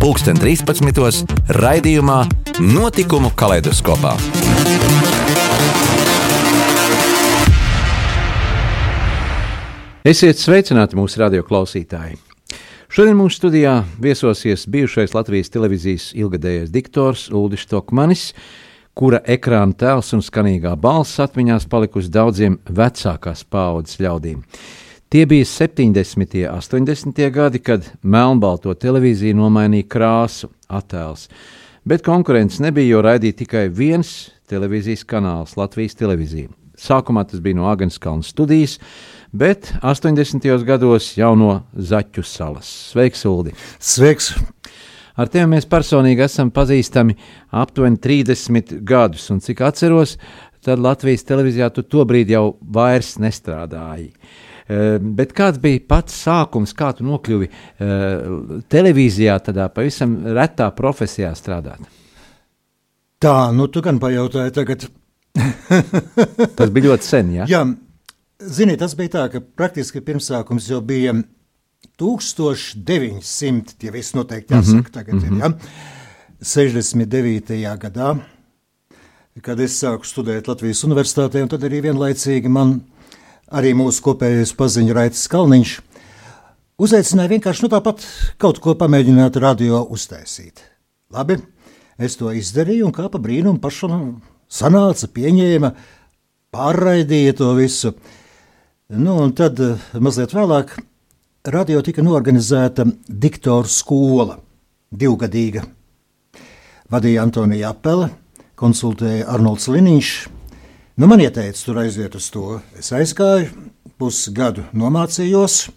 pulksten 13. raidījumā Notikumu kaleidoskopā. Esiet sveicināti mūsu radio klausītāji! Šodien mūsu studijā viesosies bijušais Latvijas televīzijas ilgadējais diktors Ulrichs Tokmanis, kura ekrāna tēls un skanīgā balss atmiņās palikusi daudziem vecākās paaudzes ļaudīm. Tie bija 70. un 80. gadi, kad melnbalto televīziju nomainīja krāsu, attēls bet konkurences nebija, jo raidīja tikai viens televīzijas kanāls, Latvijas televīzija. Sākumā tas bija no Agenskalna studijas, bet 80. gados jau no Zaķu salas. Sveiks, Uldi! Sveiks! Ar tevi mēs personīgi esam pazīstami aptuveni 30 gadus, un cik atceros, tad Latvijas televīzijā tu tobrīd jau vairs nestrādāji. Uh, bet kāds bija pats sākums, kā tu nokļuvi eh, televīzijā, tādā pavisam retā profesijā strādāt? Tā, nu tu gan pajautāji tagad. tas bija ļoti sen, jā? Jā, zini, tas bija tā, ka praktiski pirmsākums jau bija 1900, tie visi noteikti jāsaka mm -hmm. tagad ir, jā. 69. gadā, kad es sāku studēt Latvijas universitātē, un tad arī vienlaicīgi man arī mūsu kopējais paziņu Raitas Kalniņš, uzaicināja vienkārši nu, tāpat kaut ko pamēģināt radio uztaisīt. Labi, es to izdarīju, un kā pa brīnumu pašam sanāca, pieņēma, pārraidīja to visu. Nu, un tad eh, mazliet vēlāk radio tika norganizēta diktoru skola, divgadīga. Vadīja Antonija Apele, konsultēja Arnolds Liniņš, Nu, man ieteica tur aiziet uz to. Es aizgāju, pusgadu nomācījos,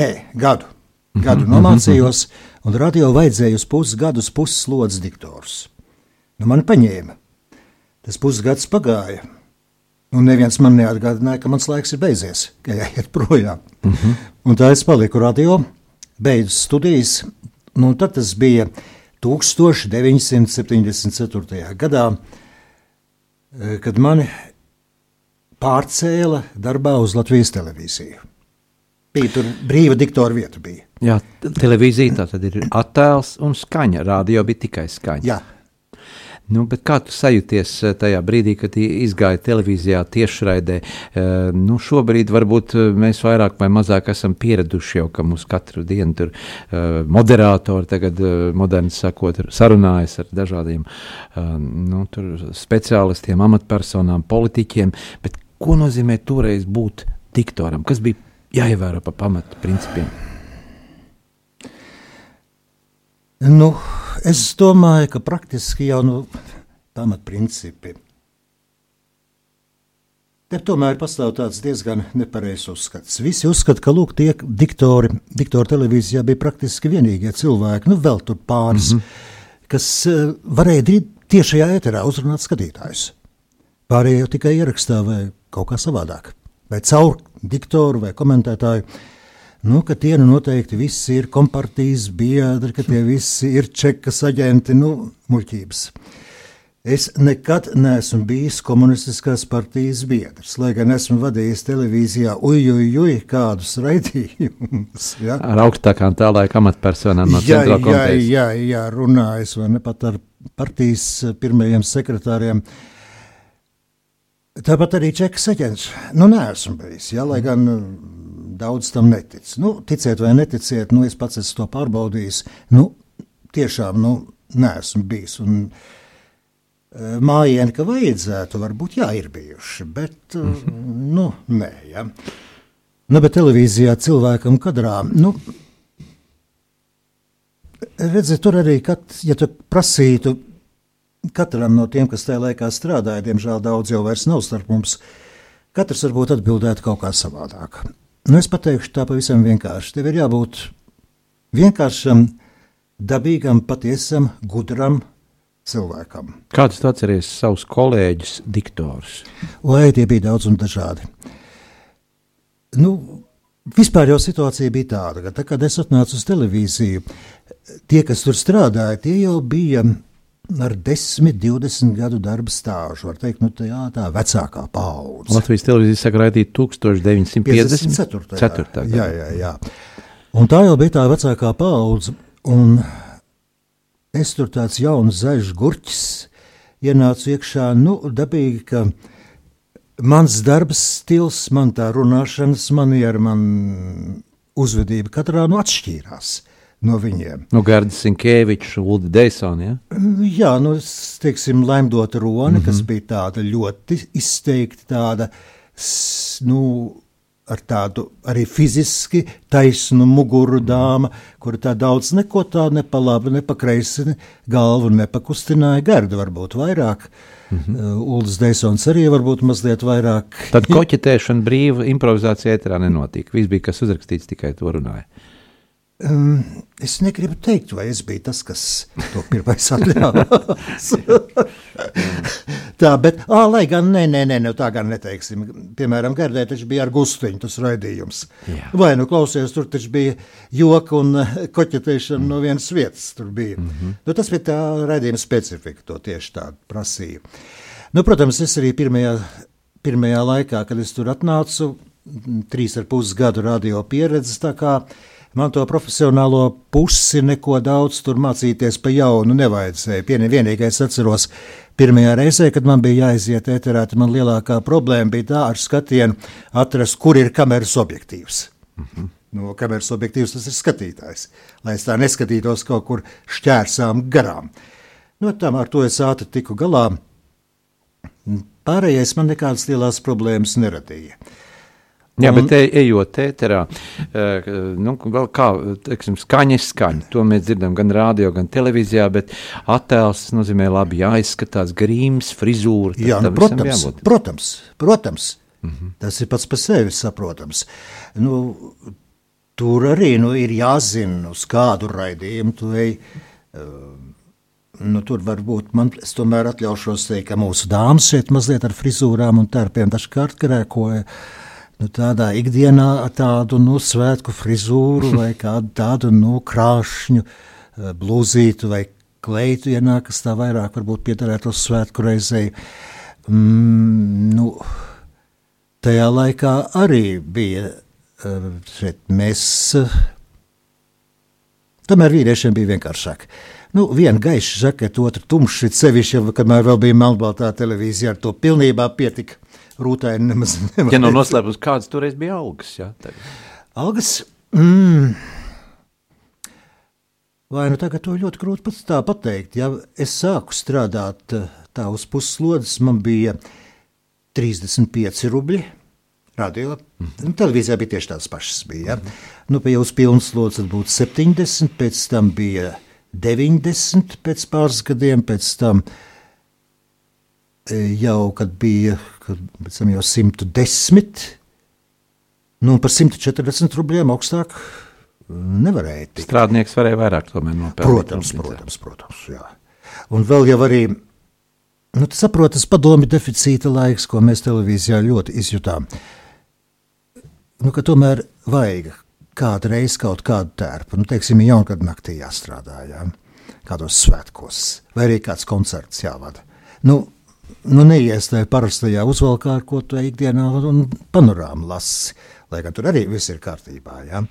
nē, gadu, gadu mhm. nomācījos, un radio vajadzēja uz pusgadus pusslodzes diktors. Nu, man paņēma. Tas pusgads pagāja. Un neviens man neatgādināja, ka mans laiks ir beidzies, ka jāiet projām. Uh mhm. -huh. Un tā es paliku radio, beidzu studijas. Nu, tad tas bija 1974. gadā. Eh, kad mani pārcēla darbā uz Latvijas televīziju. Bija tur brīva diktora vieta. Bija. Jā, televīzija tā tad ir attēls un skaņa. Rādio bija tikai skaņa. Jā, Nu, kā tu sajūties eh, tajā brīdī, kad izgāja televīzijā tiešraidē? Eh, nu, šobrīd varbūt eh, mēs vairāk vai mazāk esam pieraduši jau, ka mums katru dienu tur moderātori, tagad moderni sakot, sarunājas ar dažādiem nu, speciālistiem, amatpersonām, politiķiem. Bet ko nozīmē toreiz būt diktoram? Kas bija jāievēro pa pamatu principiem? Nu, es domāju, ka praktiski jau nu, pamatprincipi. Te tomēr pastāv tāds diezgan nepareizs uzskats. Visi uzskata, ka lūk, tie diktori, diktori televīzijā bija praktiski vienīgie cilvēki, nu vēl tur pāris, mm -hmm. kas uh, varēja tiešajā ēterā uzrunāt skatītājus. Pārējie tikai ierakstā vai kaut kā savādāk, vai caur diktoru vai komentētāju. Uh, nu, ka tie nu noteikti visi ir kompartijas biedri, ka tie visi ir čekas aģenti, nu, muļķības. Es nekad neesmu bijis komunistiskās partijas biedrs, lai gan esmu vadījis televīzijā ujujuj kādus raidījumus. Ja? Ar augstākām tā laika amatpersonām no jā, jā, jā, jā, runājis, vai ne pat ar partijas pirmajiem sekretāriem. Tāpat arī čekas aģents. Nu, neesmu bijis, ja, lai gan daudz tam netic. Nu, ticiet vai neticiet, nu, es pats esmu to pārbaudījis. Nu, tiešām nu, neesmu bijis. Un, e, Mājiņa, ka vajadzētu, varbūt jā, ir bijuši, bet mm -hmm. nu, nē. Ja. Nu, bet televīzijā cilvēkam kadrā. Nu, Redziet, tur arī, kad, ja tu prasītu katram no tiem, kas tajā laikā strādāja, diemžēl daudz jau vairs nav starp mums, katrs varbūt atbildētu kaut kā savādāk. Nu, es pateikšu tā pavisam vienkārši. Tev ir jābūt vienkāršam, dabīgam, patiesam, gudram cilvēkam. Kāds tu atceries savus kolēģus, diktorus? Oi, tie bija daudz un dažādi. Nu, vispār jau situācija bija tāda, ka, tā, kad es atnācu uz televīziju, tie, kas tur strādāja, tie jau bija ar 10, 20 gadu darba stāžu. Var teikt, nu, tā, jā, tā vecākā paudze. Latvijas televīzija saka, raidīt 1954. 54. Jā, jā, jā. Un tā jau bija tā vecākā paudze. Un es tur tāds jauns zaļš gurķis ienācu iekšā. Nu, dabīgi, ka mans darbs stils, man tā runāšanas maniera, man uzvedība katrā nu atšķīrās no viņiem. Nu, Gārdas Sinkēvičs, Ulda Deisona. Ja? Jā, nu, teiksim, Laimdota Roni, mm -hmm. kas bija tāda ļoti izteikti tāda, nu, ar tādu arī fiziski taisnu muguru dāma, kur tā daudz neko tādu ne pa labi, ne pa kreisi galvu nepakustināja. Garda varbūt vairāk. Mm -hmm. uh, Uldis Deisons arī varbūt mazliet vairāk. Tad koķetēšana brīva improvizācija ēterā nenotika. Viss bija, kas uzrakstīts, tikai to runāja. Um, es negribu teikt, vai es biju tas, kas to pirmais atļāvās. tā, bet, ā, lai gan, nē, nē, nē, nu tā gan neteiksim. Piemēram, Gardē taču bija ar gustiņu tas raidījums. Jā. Vai, nu, klausies, tur taču bija joka un koķetēšana mm. no vienas vietas tur bija. Mm -hmm. nu, tas bija tā raidījuma specifika, to tieši tādu prasīja. Nu, protams, es arī pirmajā, pirmajā laikā, kad es tur atnācu, trīs ar pus gadu radio pieredzes, tā kā man to profesionālo pusi neko daudz tur mācīties pa jaunu nevajadzēja. Vienīgais atceros, pirmajā reizē, kad man bija jāiziet ēterā, tad man lielākā problēma bija tā ar skatienu atrast, kur ir kameras objektīvs. Mm -hmm. No kameras objektīvs tas ir skatītājs, lai es tā neskatītos kaut kur šķērsām garām. Nu, tam ar to es ātri tiku galā. Pārējais man nekādas lielas problēmas neradīja. Jā, un, bet e, ejot ēterā, uh, nu, kā teiksim, skaņa ir skaņa. To mēs dzirdam gan radio, gan televīzijā, bet attēls nozīmē labi jāizskatās, grīms, frizūra. Jā, nu, protams, protams, protams. Mm -hmm. Tas ir pats par sevi saprotams. Nu, tur arī nu, ir jāzina, uz kādu raidījumu tu ej. Uh, Nu, tur varbūt man, es tomēr atļaušos teikt, ka mūsu dāmas šeit mazliet ar frizūrām un tērpiem dažkārt grēkoja. Nu, tādā ikdienā tādu nu, svētku frizūru vai kādu tādu nu, krāšņu eh, blūzītu vai kleitu ienāk, kas tā vairāk varbūt piederētu uz svētku reizei. Mm, nu, tajā laikā arī bija eh, šeit mēs. Tomēr vīriešiem bija vienkāršāk. Nu, viena gaiša žakete, otra tumša, sevišķi, kamēr vēl bija melnbaltā televīzija, ar to pilnībā pietika rūtaini nemaz nevar. Ja nav no noslēpums, kādas toreiz bija algas? Jā, tagad. algas? Mm. Vai nu tagad to ļoti grūti pats tā pateikt. Ja es sāku strādāt eh, tā uz puslodes, man bija 35 rubļi. Radio. Mm. Televīzijā bija tieši tādas pašas. Bija, ja? mm nu, pie jūs pilnas slodzes būtu 70, pēc tam bija 90 pēc pāris gadiem, pēc tam eh, jau, kad bija pēc tam jau 110, nu par 140 rubļiem augstāk nevarēja tikt. Strādnieks varēja vairāk nopelnīt. Protams, protams, protams, jā. Un vēl jau arī, nu, tas saprotas padomi deficīta laiks, ko mēs televīzijā ļoti izjutām. Nu, tomēr vajag kādu reizi kaut kādu tērpu, nu, teiksim, jaungadu naktī jāstrādā, jā, kādos svētkos, vai arī kāds koncerts jāvada. Nu, nu, neies tajā parastajā uzvalkā, ko tu ikdienā un panorāmu lasi, lai gan tur arī viss ir kārtībā. Ja?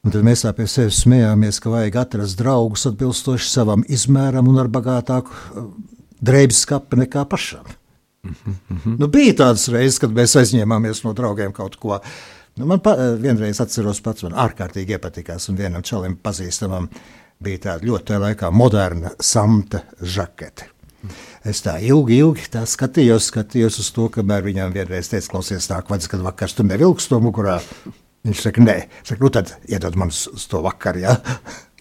Un tad mēs tā pie sevis smējāmies, ka vajag atrast draugus atbilstoši savam izmēram un ar bagātāku uh, drēbes skapi nekā pašam. Mm -hmm. nu, bija tādas reizes, kad mēs aizņēmāmies no draugiem kaut ko. Nu, man pa, uh, vienreiz atceros pats, man ārkārtīgi iepatikās, un vienam čalim pazīstamam bija tāda ļoti tā laikā moderna samta žakete. Es tā ilgi, ilgi tā skatījos, skatījos uz to, kamēr viņam vienreiz teica, klausies, tā kā kad vakars tu nevilks to mugurā. Viņš saka, nē, saka, nu tad iedod man uz, to vakaru. Ja?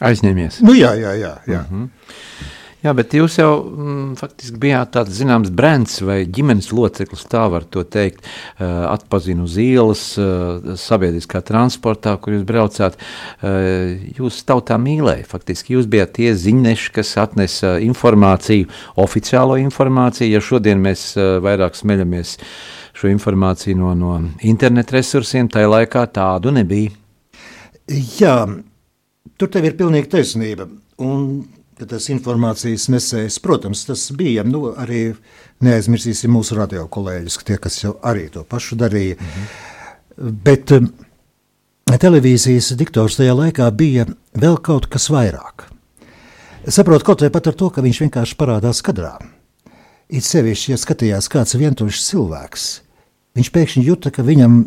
Aizņemies. Nu, jā, jā, jā. jā. Mm -hmm. Jā, bet jūs jau mm, faktiski bijāt tāds zināms brands vai ģimenes loceklis, tā var teikt. Uh, atpazinu uz ielas, uh, sabiedriskā transportā, kur jūs braucāt. Uh, jūs tautā mīlēja. Faktiski jūs bijāt tie ziņneši, kas atnesa informāciju, oficiālo informāciju. Ja šodien mēs vairāk smeļamies šo informāciju no, no internet resursiem, tajā laikā tādu nebija. Jā, tur tev ir pilnīgi taisnība. Un tas informācijas nesējs, protams, tas bija. Nu, arī neaizmirsīsim mūsu radio kolēģus, tie, kas jau arī to pašu darīja. Mm -hmm. Bet um, televīzijas diktors tajā laikā bija vēl kaut kas vairāk. Saprotu, kaut vai pat ar to, ka viņš vienkārši parādās kadrā. It sevišķi, ja skatījās kāds vientuļš cilvēks, viņš pēkšņi jūta, ka viņam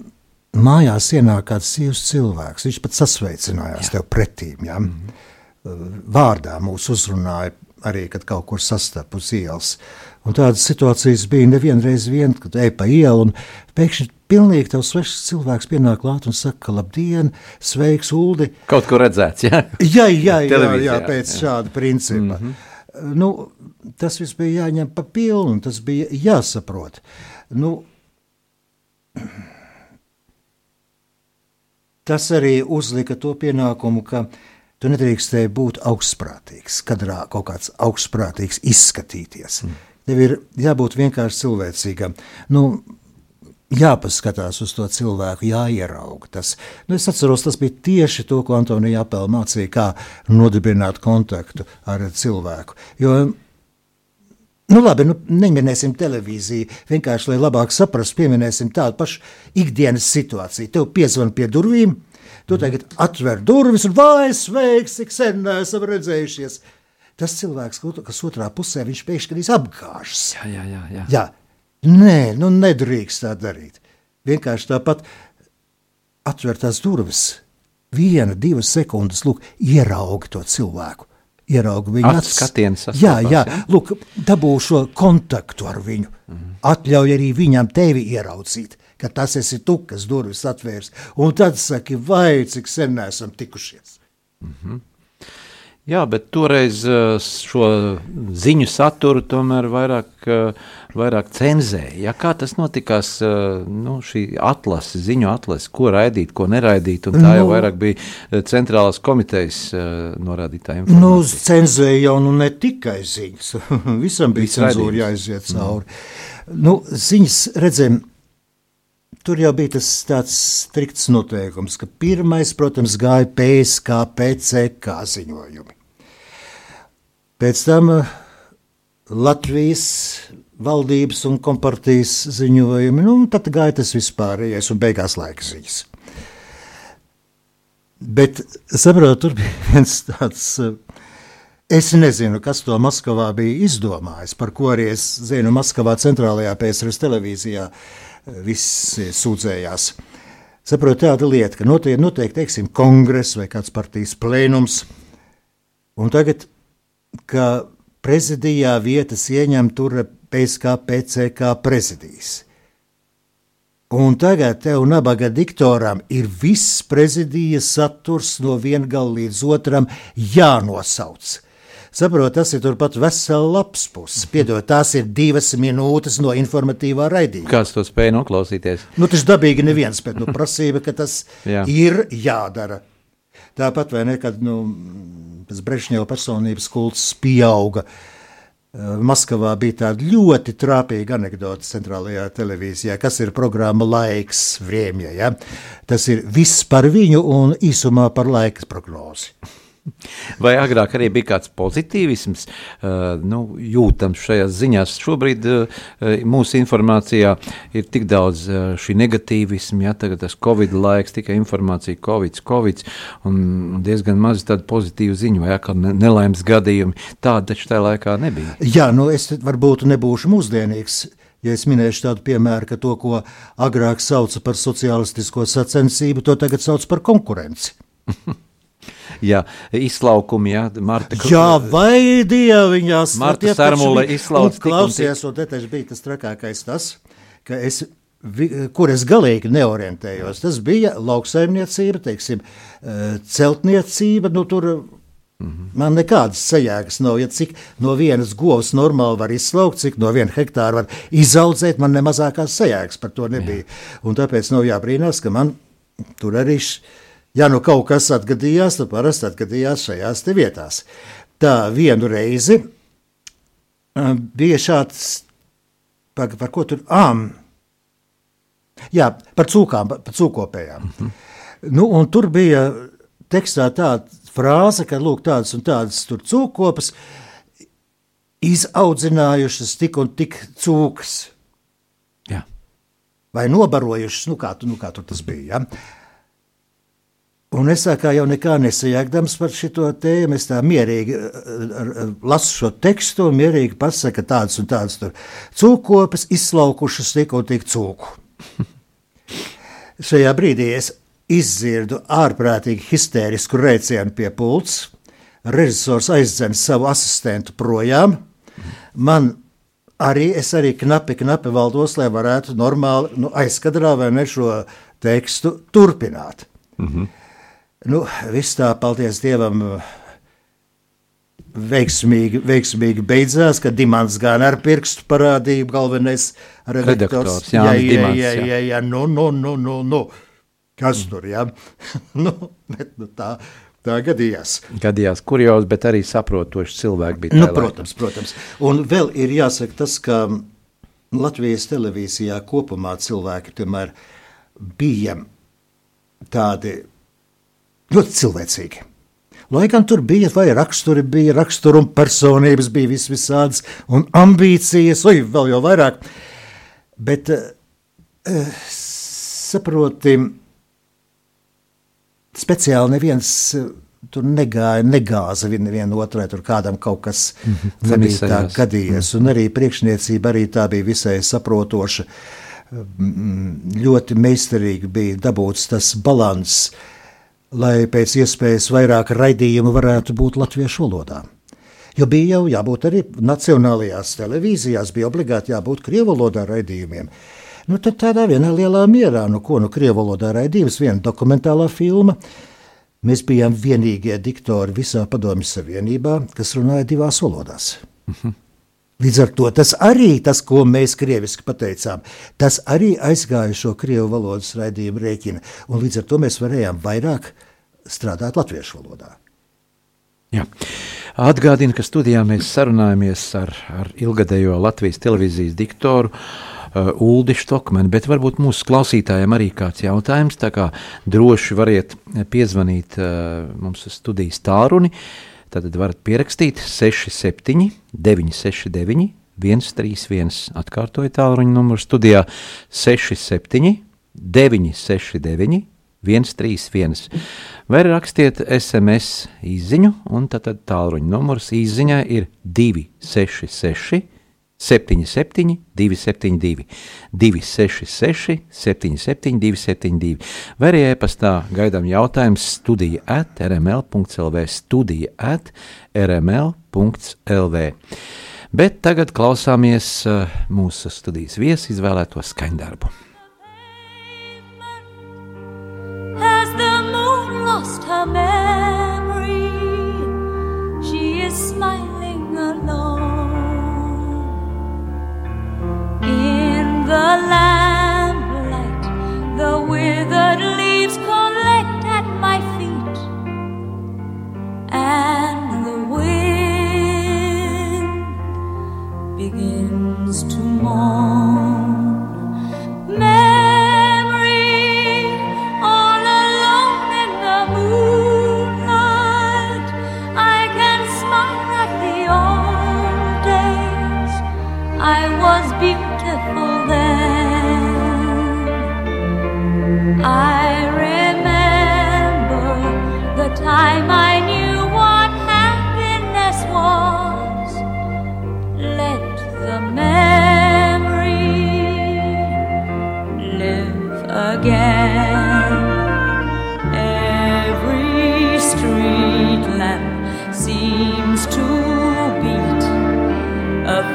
mājās ienāk kāds sīvs cilvēks. Viņš pat sasveicinājās Jā. tev pretīm. Ja? Mm -hmm vārdā mūs uzrunāja arī, kad kaut kur sastapu uz ielas. Un tādas situācijas bija nevienreiz vien, kad ej pa ielu un pēkšņi pilnīgi tev svešs cilvēks pienāk klāt un saka, labdien, sveiks, Uldi. Kaut ko redzēts, jā? Jā, jā, jā, jā pēc jā. šāda principa. Mm -hmm. nu, tas viss bija jāņem pa pilnu, tas bija jāsaprot. Nu, tas arī uzlika to pienākumu, ka Tu nedrīkstēji būt augstprātīgs, kadrā kaut kāds augstprātīgs izskatīties. Mm. Tev ir jābūt vienkārši cilvēcīgam. Nu, jāpaskatās uz to cilvēku, jāierauga. Tas, nu es atceros, tas bija tieši to, ko Antonija Apela mācīja, kā nodibināt kontaktu ar cilvēku. Jo, nu labi, nu, neminēsim televīziju, vienkārši, lai labāk saprastu, pieminēsim tādu pašu ikdienas situāciju. Tev piezvan pie durvīm, Tu tagad atver durvis un vai sveiks, cik sen esam redzējušies. Tas cilvēks, kas otrā pusē, viņš pēkšņi apgāžas. Jā, jā, jā, jā. jā. Nē, nu nedrīkst tā darīt. Vienkārši tāpat atver tās durvis. Viena, divas sekundes, lūk, ieraugi to cilvēku. Ieraugi viņu skatienu. Jā, jā, ja? lūk, dabū šo kontaktu ar viņu. Mm -hmm. Atļauj arī viņam tevi ieraudzīt ka tas esi tu, kas durvis atvērs. Un tad saki, vai cik sen esam tikušies. Mm -hmm. Jā, bet toreiz eh, šo ziņu saturu tomēr vairāk, eh, vairāk cenzēja. Ja, kā tas notikās, eh, nu, šī atlase, ziņu atlase, ko raidīt, ko neraidīt, un tā nu, jau vairāk bija centrālās komitejas norādītā informācija. Nu, cenzēja jau nu ne tikai ziņas, visam bija cenzūra jāiziet cauri. Mm. Nu, ziņas, redzēm, Tur jau bija tas tāds strikts noteikums, ka pirmais, protams, gāja PSK, PCK ziņojumi. Pēc tam uh, Latvijas valdības un kompartijas ziņojumi, nu, tad gāja tas vispārējais un beigās laika ziņas. Bet, saprotu, tur bija viens tāds, uh, es nezinu, kas to Maskavā bija izdomājis, par ko arī es zinu Maskavā centrālajā PSRS televīzijā, visi sūdzējās. Saprotu, tāda lieta, ka notiek, notiek teiksim, kongress vai kāds partijas plēnums, un tagad, ka prezidijā vietas ieņem tur PSK, PCK prezidijas. Un tagad tev, nabaga diktoram, ir viss prezidijas saturs no viena gala līdz otram jānosauc. Saprotu, tas ir turpat vesela lapas puses. Piedod, tās ir divas minūtes no informatīvā raidījuma. Kāds to spēja noklausīties? Nu, tas dabīgi neviens, bet nu, prasība, ka tas Jā. ir jādara. Tāpat vai ne, kad nu, Brezhneva personības kults pieauga. Eh, Maskavā bija tāda ļoti trāpīga anekdote centrālajā televīzijā, kas ir programma Laiks Vriemja. Ja? Tas ir viss par viņu un īsumā par laikas prognozi. Vai agrāk arī bija kāds pozitīvisms, nu, jūtams šajās ziņās? Šobrīd mūsu informācijā ir tik daudz šī negatīvisma, ja tagad tas Covid laiks, tikai informācija, Covid, Covid, un diezgan maz tādu pozitīvu ziņu, vai atkal nelaimes gadījumi. Tāda taču tajā laikā nebija. Jā, nu es varbūt nebūšu mūsdienīgs. Ja es minēšu tādu piemēru, ka to, ko agrāk sauca par sociālistisko sacensību, to tagad sauc par konkurenci. Jā, izlaukumi, jā, Marta. Jā, vai dieviņās. Marta Sarmule izlauc. Klausies, un te taču bija tas trakākais tas, ka es kur es galīgi neorientējos. Tas bija lauksaimniecība, teiksim, eh, celtniecība, nu tur Mm -hmm. Man nekādas sajēgas nav. Ja cik no vienas govs normāli var izslaukt, cik no viena hektāra var izaudzēt, man ne mazākās sajēgas par to nebija. Jā. Un tāpēc nav jābrīnās, ka man tur arī, ja nu kaut kas atgadījās, tad parasti atgadījās šajās vietās. Tā vienu reizi bija šāds, par, par ko tur ām. Jā, par cūkām, par cūkopējām. Mm -hmm. nu, tur bija tekstā tāda frāze, ka lūk, tādas un tādas tur cūkopas izaudzinājušas tik un tik cūkas. Jā. Vai nobarojušas, nu kā, nu kā tur tas bija. Ja? Un es kā jau nekā nesajāgdams par šo tēmu, es tā mierīgi lasu šo tekstu un mierīgi pasaku, ka tādas un tādas tur cūkopas izslaukušas tik un tik cūku. Šajā brīdī es izdzirdu ārprātīgi histērisku rēcienu pie pults. Režisors aizdzen savu asistentu projām. Man arī es arī knapi, knapi valdos, lai varētu normāli nu, aizkadrā vai ne šo tekstu turpināt. Mm -hmm. Nu, viss tā, paldies Dievam, veiksmīgi, veiksmīgi beidzās, kad Dimants gan ar pirkstu parādīja galvenais redaktors. redaktors jā, jā, jā, jā, jā, jā, nu, nu, nu, nu, nu. Kas tur ja? nu, bet, nu, tā, tā gadījās. Gadījās kurjos, bet arī saprotoši cilvēki bija. Nu, protams, protams. Un vēl ir jāsaka tas, ka Latvijas televīzijā kopumā cilvēki tomēr bija tādi ļoti cilvēcīgi. Lai gan tur bija vai raksturi, bija raksturi un personības, bija vis visādas un ambīcijas, vai vēl jau vairāk. Bet uh, saproti, speciāli neviens eh, tur negāja, negāza viena otrai, tur kādam kaut kas mm -hmm. nebija tā gadījies. Un arī priekšniecība arī tā bija visai saprotoša. Mm, ļoti meistarīgi bija dabūts tas balans, lai pēc iespējas vairāk raidījumu varētu būt latviešu valodā. Jo bija jau jābūt arī nacionālajās televīzijās, bija obligāti jābūt krievu valodā raidījumiem. Nu, tad tādā vienā lielā mierā, nu ko, nu, krievu valodā raidījums, viena dokumentālā filma. Mēs bijām vienīgie diktori visā Padomju Savienībā, kas runāja divās valodās. Uh mhm. -huh. Līdz ar to tas arī, tas, ko mēs krieviski pateicām, tas arī aizgāja šo krievu valodas raidījumu rēķinu, un līdz ar to mēs varējām vairāk strādāt latviešu valodā. Jā. Atgādinu, ka studijā mēs sarunājamies ar, ar ilgadējo Latvijas televīzijas diktoru uh, Uldi Štokmeni, bet varbūt mūsu klausītājiem arī kāds jautājums, tā kā droši variet piezvanīt uh, mums studijas tālruni, tad varat pierakstīt 67 969 131, atkārtoju tālruņa numuru studijā. 67 969 131. Vai rakstiet SMS izziņu, un tad, tālruņa numurs izziņā ir 266 77, 272, 266, 77, 272, vai arī e-pastā gaidām jautājums studija at rml.lv, studija at rml.lv. Bet tagad klausāmies uh, mūsu studijas viesu izvēlēto skaņdarbu. The lamplight, the withered leaves collect at my feet, and the wind begins to moan.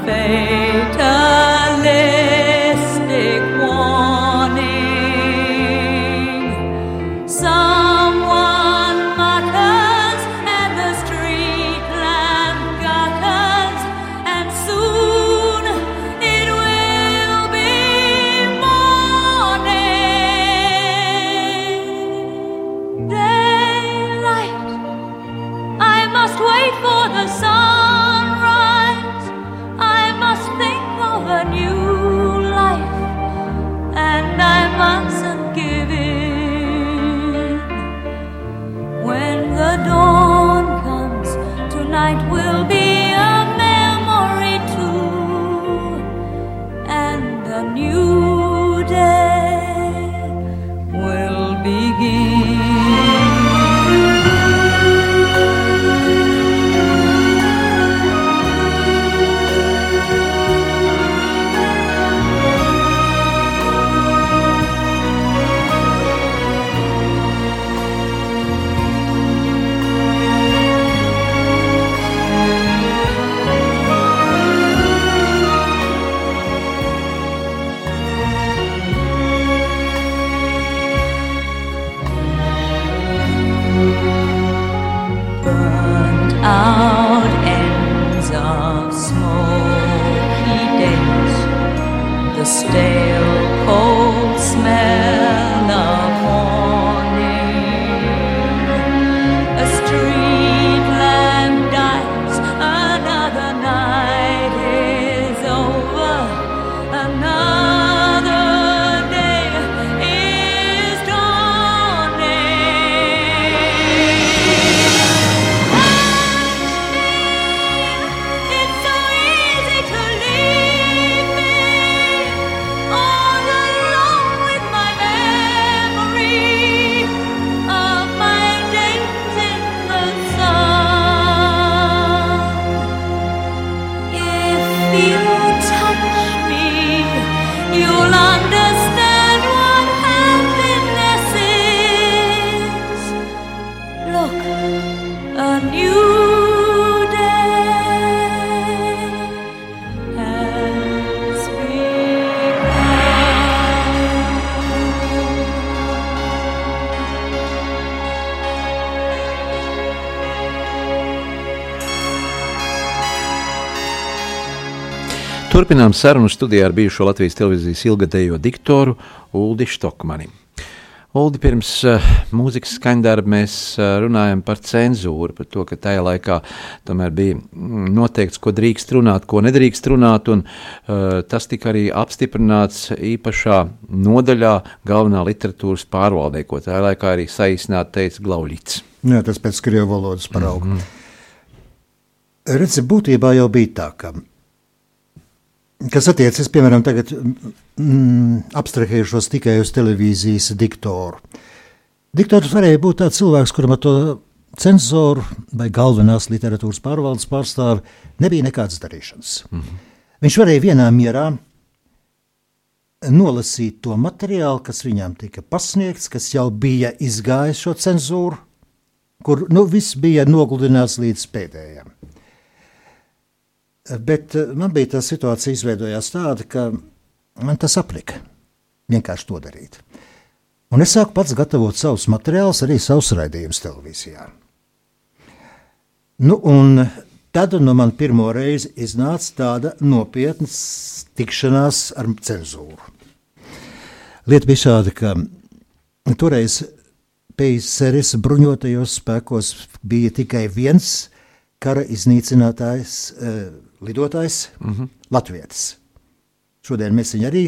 fate. Turpinām sarunu studijā ar bijušo Latvijas televīzijas ilgadējo diktoru Uldi Štokmani. Uldi, pirms uh, mūzikas skaņdarba mēs uh, runājam par cenzūru, par to, ka tajā laikā tomēr bija mm, noteikts, ko drīkst runāt, ko nedrīkst runāt, un uh, tas tika arī apstiprināts īpašā nodaļā galvenā literatūras pārvaldē, ko tajā laikā arī saīsināt teica Glauļits. Jā, tas pēc krievu valodas parauga. Mm -hmm. Redzi, būtībā jau bija tā, ka, kas attiecas, piemēram, tagad mm, abstrahējušos tikai uz televīzijas diktoru. Diktors varēja būt tāds cilvēks, kuram ar to cenzoru vai galvenās literatūras pārvaldes pārstāvi nebija nekādas darīšanas. Mm -hmm. Viņš varēja vienā mierā nolasīt to materiālu, kas viņam tika pasniegts, kas jau bija izgājis šo cenzūru, kur nu, viss bija nogludināts līdz pēdējiem. Bet eh, man bija tā situācija, izveidojās tāda, ka man tas aplika vienkārši to darīt. Un es sāku pats gatavot savus materiālus, arī savus raidījumus televīzijā. Nu, un tad nu, man pirmo reizi iznāca tāda nopietna tikšanās ar cenzūru. Lieta bija šāda, ka toreiz PSRS bruņotajos spēkos bija tikai viens kara iznīcinātājs, uh, lidotājs, mm -hmm. Latvijas. Šodien mēs viņu arī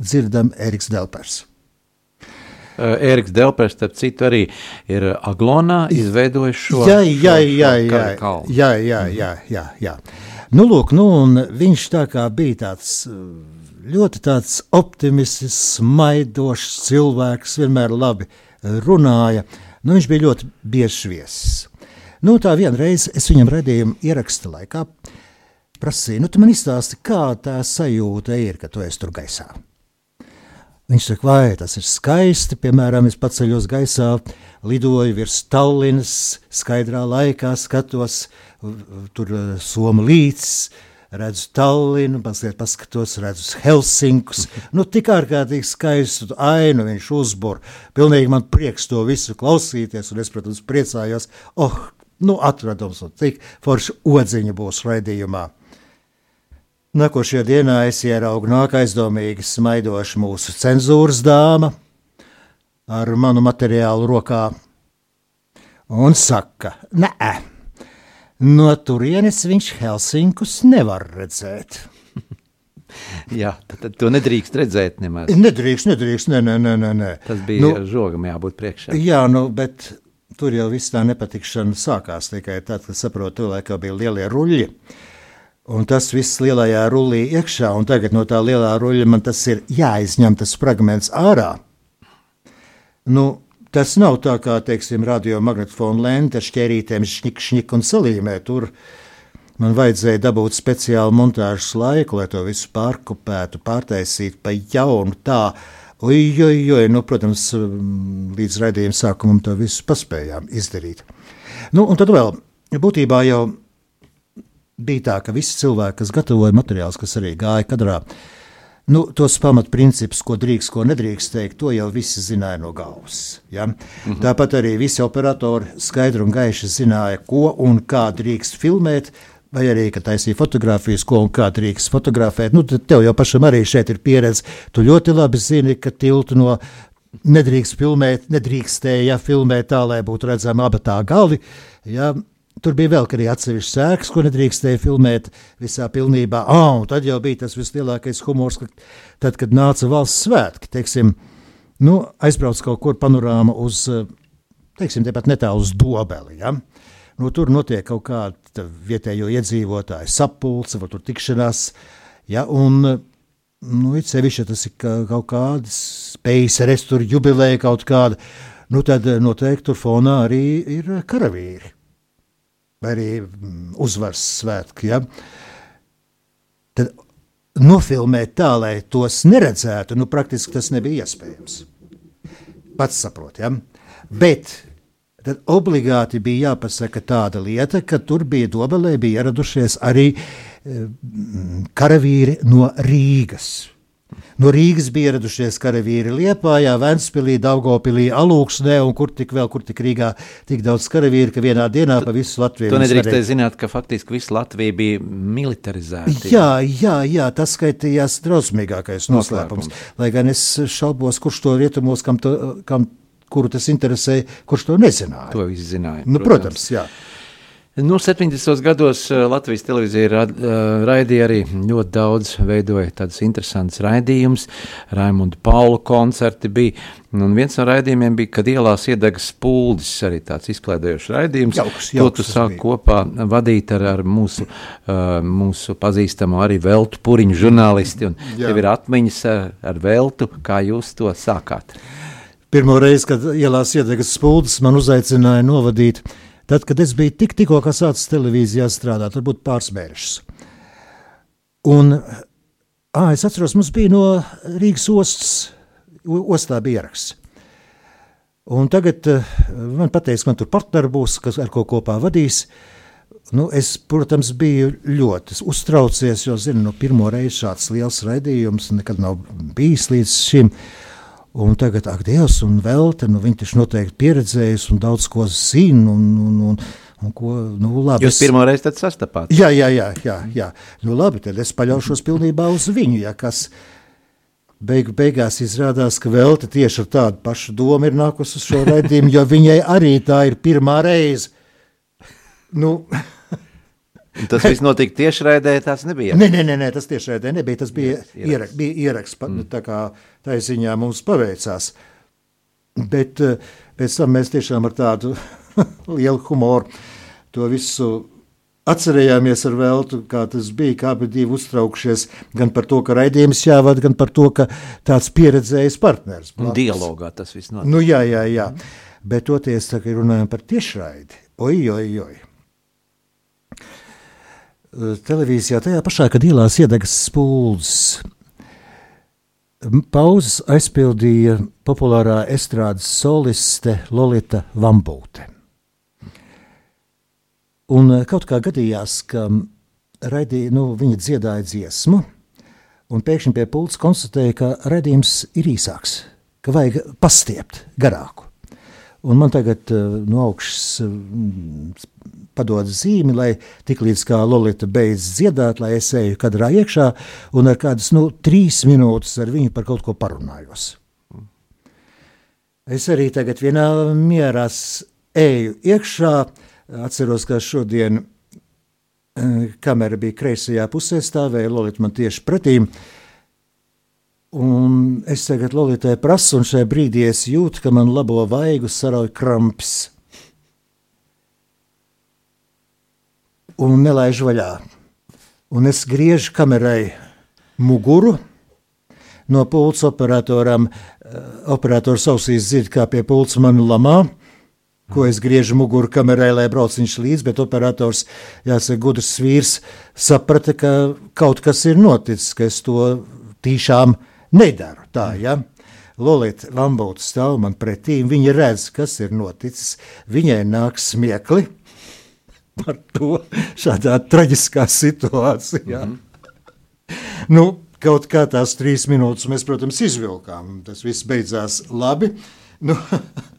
dzirdam, Eriks Delpers. Eriks Delpers, starp citu, arī ir Aglonā izveidojis šo jā, jā, jā, šo jā, jā, jā, jā, jā, jā. Nu, lūk, nu, un viņš tā kā bija tāds ļoti tāds optimistisks, smaidošs cilvēks, vienmēr labi runāja. Nu, viņš bija ļoti bieži viesis. Nu, tā vienreiz es viņam redzēju, ieraksta laikā, prasīju, nu, tu man izstāsti, kā tā sajūta ir, ka tu esi tur gaisā. Viņš saka, vai tas ir skaisti. Piemēram, es paceļos gaisā, lidoju virs Tallinas, skaidrā laikā skatos, tur Somu līdzi, redzu Tallinu, mazliet paskatos, redzu Helsinkus. Nu, tik ārkārtīgi skaistu ainu viņš uzbūr. Pilnīgi man prieks to visu klausīties, un es, protams, priecājos, oh, nu, atradums, un cik forši odziņa būs raidījumā. Nākošajā dienā es ieraugu nāk aizdomīgi smaidošu mūsu cenzūras dāma ar manu materiālu rokā un saka, nē, no turienes viņš Helsinkus nevar redzēt. Jā, tad, tad to nedrīkst redzēt nemaz. Nedrīkst, nedrīkst, nē, nē, nē, nē. Tas bija nu, žogam jābūt priekšā. Jā, nu, bet tur jau viss tā nepatikšana sākās tikai tad, kad saprotu, ka bija lielie ruļļi. Un tas viss lielajā rullī iekšā, un tagad no tā lielā ruļļa man tas ir jāizņem tas fragments ārā. Nu, tas nav tā kā, teiksim, radiomagnetofona lente ar šķērītēm, šņik, šņik un salīmē. Tur man vajadzēja dabūt speciālu montāžas laiku, lai to visu pārkopētu, pārtaisītu pa jaunu tā. Ujojoj, nu, protams, līdz raidījuma sākumam to visu paspējām izdarīt. Nu, un tad vēl būtībā jau bija tā, ka visi cilvēki, kas gatavoja materiālus, kas arī gāja kadrā, nu, tos pamatprincipus, ko drīkst, ko nedrīkst teikt, to jau visi zināja no galvas. Ja? -hmm. Tāpat arī visi operatori skaidri un gaiši zināja, ko un kā drīkst filmēt, vai arī, ka taisīja fotografijas, ko un kā drīkst fotografēt. Nu, tev jau pašam arī šeit ir pieredze. Tu ļoti labi zini, ka tiltu no nedrīkst filmēt, nedrīkstēja filmēt tā, lai būtu redzama abi tā gali. Ja, Tur bija vēl arī atsevišķs sēks, ko nedrīkstēja filmēt visā pilnībā. Oh, tad jau bija tas vislielākais humors, ka tad, kad nāca valsts svētki, teiksim, nu, aizbrauc kaut kur panorāma uz, teiksim, tepat netālu uz dobeli. Ja? Nu, tur notiek kaut kāda vietējo iedzīvotāju sapulce, vai tur tikšanās. Ja? Un, nu, it sevišķi, tas ir kaut kādas spējas restur jubileja kaut kāda, nu, tad noteikti tur fonā arī ir karavīri vai arī mm, uzvaras svētki. Ja? Tad nofilmēt tā, lai tos neredzētu, nu, praktiski tas nebija iespējams. Pats saprot, ja? Bet tad obligāti bija jāpasaka tāda lieta, ka tur bija dobelē, bija ieradušies arī e, karavīri no Rīgas. No Rīgas bija ieradušies karavīri Liepājā, Ventspilī, Daugopilī, Alūksnē un kur tik vēl, kur tik Rīgā tik daudz karavīri, ka vienā dienā pa visu Latviju. Tu nedrīkstēji zināt, ka faktiski visa Latvija bija militarizēta. Jā, jā, jā, tas skaitījās drausmīgākais noslēpums. noslēpums. Lai gan es šaubos, kurš to rietumos, kam, to, kam kuru tas interesēja, kurš to nezināja. To viss zināja. Nu, protams, protams jā. Nu, 70. gados eh, Latvijas televīzija ra, eh, raidīja arī ļoti daudz, veidoja tādus interesantus raidījumus. Raimonda Paula koncerti bija. Un viens no raidījumiem bija, kad ielās iedegas spūlis, arī tāds izklaidējošs raidījums. Jauks, jauks, to tu sāk kopā vadīt ar, ar mūsu, uh, mūsu pazīstamo arī Veltu Puriņu žurnālisti. Un Jā. tev ir atmiņas ar, ar Veltu, kā jūs to sākāt. Pirmo reizi, kad ielās iedegas spūlis, man uzaicināja novadīt Tad, kad es biju tik, tikko sācis televīzijā strādāt, varbūt pāris mēnešus. Un à, es atceros, mums bija no Rīgas ostas, ostā bija ieraksts. Un tagad man pateiks, man tur partneri būs, kas ar ko kopā vadīs. Nu, es, protams, biju ļoti uztraucies, jo, zinu, no pirmo reizi šāds liels raidījums nekad nav bijis līdz šim. Uh, Un tagad, ak, Dievs, un vēl te, nu, viņi taču noteikti pieredzējis un daudz ko zina. Un, un, un, un ko, nu, labi, Jūs pirmo reizi sastapāt? Jā, jā, jā, jā, jā. Nu, labi, tad es paļaušos pilnībā uz viņu, ja kas beigu beigās izrādās, ka vēl te tieši ar tādu pašu domu ir nākus uz šo raidījumu, jo viņai arī tā ir pirmā reize. Nu, Tas viss notika tiešraidē, tas nebija. Nē, nē, nē, tas tiešraidē nebija. Tas bija ieraksts. Bija ieraksts mm. Tā kā tā ziņā mums paveicās. Bet eh, pēc tam mēs tiešām ar tādu lielu humoru to visu atcerējāmies ar veltu, kā tas bija, kā abi divi uztraukšies gan par to, ka raidījums jāvada, gan par to, ka tāds pieredzējis partners. Un dialogā tas viss notiek. Nu, jā, jā, jā. Bet toties, tā, ka runājam par tiešraidi, oi, oi, oi. Eh, televīzijā tajā pašā, kad ielās iedegas spuldzes. Pauzes aizpildīja populārā estrādes soliste Lolita Vambūte. Un eh, kaut kā gadījās, ka raidīja, nu, viņa dziedāja dziesmu, un pēkšņi pie pults konstatēja, ka raidījums ir īsāks, ka vajag pastiept garāku. Un man tagad eh, no augšas padod zīmi, lai tiklīdz kā Lorita beidz dziedāt, lai es eju kadrā iekšā un ar kādas nu, trīs minūtes ar viņu par kaut ko parunājos. Es arī tagad vienā mierā eju iekšā. Atceros, ka šodien eh, kamera bija kreisajā pusē, stāvēja Lorita man tieši pretī. Un es tagad Lolitai prasu, un šajā brīdī es jūtu, ka man labo vaigu sarauj kramps. Un nelaiž vaļā. Un es griežu kamerai muguru. No pulca operatoram, eh, operators ausīs dzird, kā pie pulca man lamā, ko es griežu muguru kamerai, lai brauc viņš līdzi, bet operators, jāsaka, gudrs vīrs, saprata, ka kaut kas ir noticis, ka es to tīšām nedaru. Tā, ja? Lolita Lambūta stāv man pretī, viņa redz, kas ir noticis, viņai nāk smiekli, par to šādā traģiskā situācijā. Mm -hmm. nu, kaut kā tās trīs minūtes mēs, protams, izvilkām. Tas viss beidzās labi. Nu,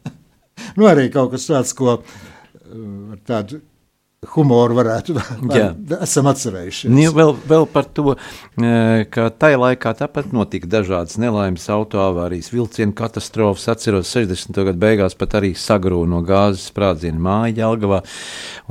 nu arī kaut kas tāds, ko uh, ar tādu humoru varētu Jā. esam atcerējušies. Nu, vēl, vēl par to, e, ka tajā laikā tāpat notika dažādas nelaimes, autoavārijas, vilcienu katastrofas. Atceros, 60. gadu beigās pat arī sagrūda no gāzes sprādziena māja Jelgavā,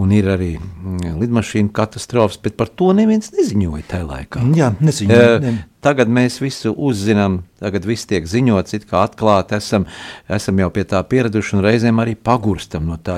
un ir arī mm, lidmašīnu katastrofas, bet par to neviens neziņoja tajā laikā. Jā, neziņoja, E, ne. Tagad mēs visu uzzinām, tagad viss tiek ziņots, it kā atklāti esam, esam jau pie tā pieraduši un reizēm arī pagurstam no tā.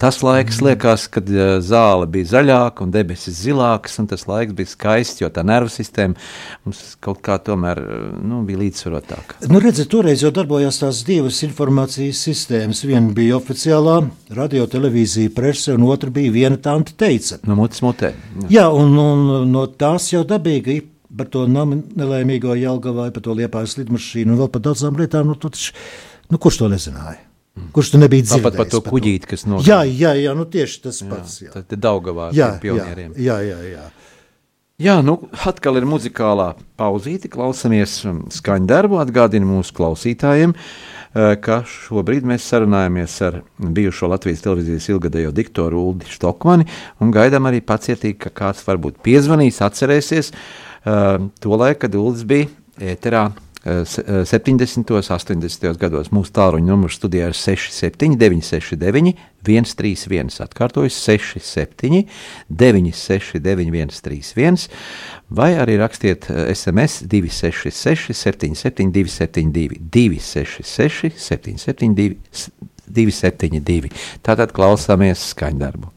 Tas laiks liekas, kad eh, zāle bija zaļāka un debesis zilākas, un tas laiks bija skaists, jo tā nervu sistēma mums kaut kā tomēr eh, nu, bija līdzsvarotāka. Nu, redziet, toreiz jau darbojās tās divas informācijas sistēmas. Viena bija oficiālā radio, televīzija, prese, un otra bija viena tante teica. No mutes mutē. Jā, un, un no tās jau dabīgi par to namu nelaimīgo Jelgavai, par to liepājas lidmašīnu un vēl par daudzām lietām. Nu, tu taču, nu, kurš to nezināja? Kurš to nebija dzirdējis? Tāpat par to kuģīti, kas no Jā, jā, jā, nu tieši tas pats. Jā, Tad Daugavā jā, ar pionieriem. jā, jā, jā. Jā, nu atkal ir muzikālā pauzīte. Klausamies um, skaņu darbu. Atgādinu mūsu klausītājiem, eh, ka šobrīd mēs sarunājamies ar bijušo Latvijas televīzijas ilgadējo diktoru Uldi Stokmani un gaidām arī pacietīgi, ka kāds varbūt piezvanīs, atcerēsies uh, to laiku, kad Uldis bija ēterā. eh, se- eh, 70. un 80. gados mūsu tālruņa numurs studijā ir 679, 669, 131. Atkārtoju 679, 969, 131, vai arī rakstiet SMS 266, 77, 272, 266, 772, 272. Tātad klausāmies skaņdarbu.